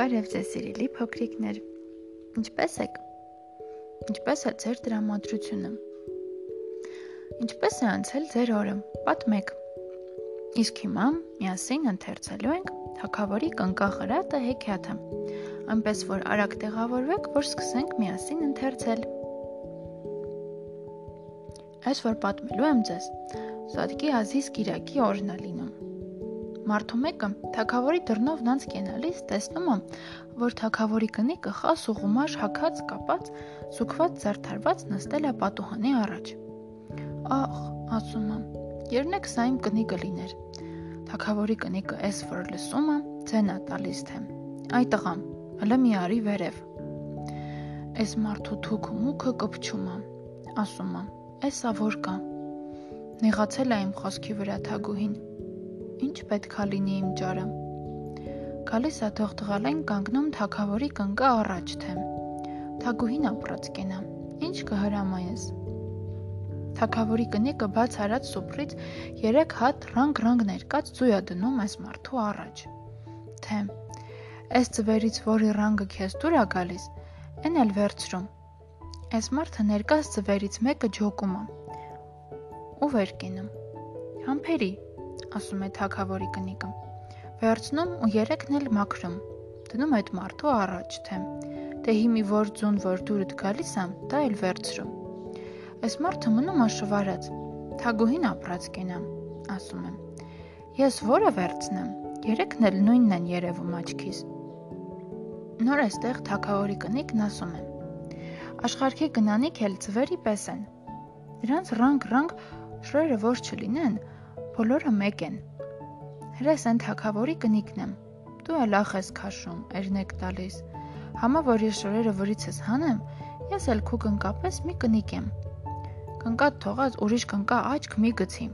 Բարև ձեզ սիրելի փոքրիկներ։ Ինչպե՞ս եք։ Ինչպե՞ս է ձեր տրամադրությունը։ Ինչպե՞ս է անցել ձեր օրը։ Պատմեք։ Իսկ հիմա միասին ընթերցելու ենք Թագավորի կնկախրատը հեքիաթը։ Այնպես որ արագ տեղավորվեք, որ սկսենք միասին ընթերցել։ Այս որ պատմելու եմ ձեզ, Սադկի Ազիզ Կիրակի օրն է լինում Մարդու մեկը թագավորի դռնով նանց կենալիս տեսնում է, որ թագավորի կնիկը խաս ու գումար հակած, կապած, սուքված զարդարված նստել է պատուհանի առաջ։ Ախ, ասում եմ, երնեք սա իմ կնիկը լիներ։ Թագավորի կնիկը էս որ լսում է, ձենա տալիս թե։ Այ տղամ, հələ մի արի վերև։ Էս մարդու թուք մուքը կպչում է, ասում է։ Էսա որ կա։ Նեղացել է իմ խոսքի վրա թագուհին Ինչ պետքա լինի իմ ճարը։ Գալիս է թող տղալեն կանգնում թակավորի կնկա առաջ թե։ Թագուհին ապրած կենա։ Ինչ կհրամայես։ Թակավորի կնիկը բաց արած սուպրից 3 հատ ռանգ-ռանգ ներկած ծույա դնում այս մարդու առաջ։ Թե Այս ծվերից որի ռանգը քեզ դուր է գալիս, այն էլ վերցրում։ Այս մարդը ներկած ծվերից մեկը ջոկում է։ Ու վեր կենում։ Համբերի, ասում է թակավորի կնիկը։ Վերցնում ու երեքն էլ մաքրում։ Դնում այդ մարդու առաջ թե դե հիմի որ ձուն որ դուրդ գալիս ամ, դա էլ վերցրում։ Այս մարդը մնում աշվարած։ Թագուհին ապրած կենամ, ասում եմ։ Ես որը վերցնեմ, երեքն էլ նույնն են երևում աչքիս։ Նոր այստեղ թակավորի կնիկն ասում է։ Աշխարհի գնանիք էլ ծվերի պես են։ Նրանց ռանգ-ռանգ շրերը որ չլինեն, Բոլորը մեկ են։ Հրես են թակավորի կնիկն եմ։ Դու էլ ախ ես քաշում, երնեք տալիս։ Համա որ ես շորերը որից ես հանեմ, ես էլ քու կնկապես մի կնիկ եմ։ Կնկատ թողած ուրիշ կնկա աչք մի գցի։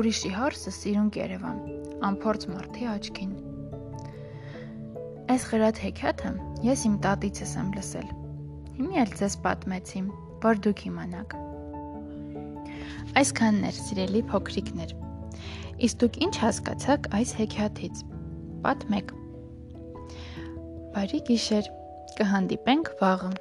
Ուրիշի հարսը սիրուն կերևան, ամփորձ մարդի աչքին։ Այս խրատ հեքիաթը ես իմ տատիցս եմ լսել։ Հիմի էլ ձեզ պատմեցի, որ դուք իմանաք։ Այսքանն էր, սիրելի փոքրիկներ։ Իսկ դուք ինչ հասկացաք այս հեքիաթից։ Պատմեք։ Բարի գիշեր։ Կհանդիպենք վաղը։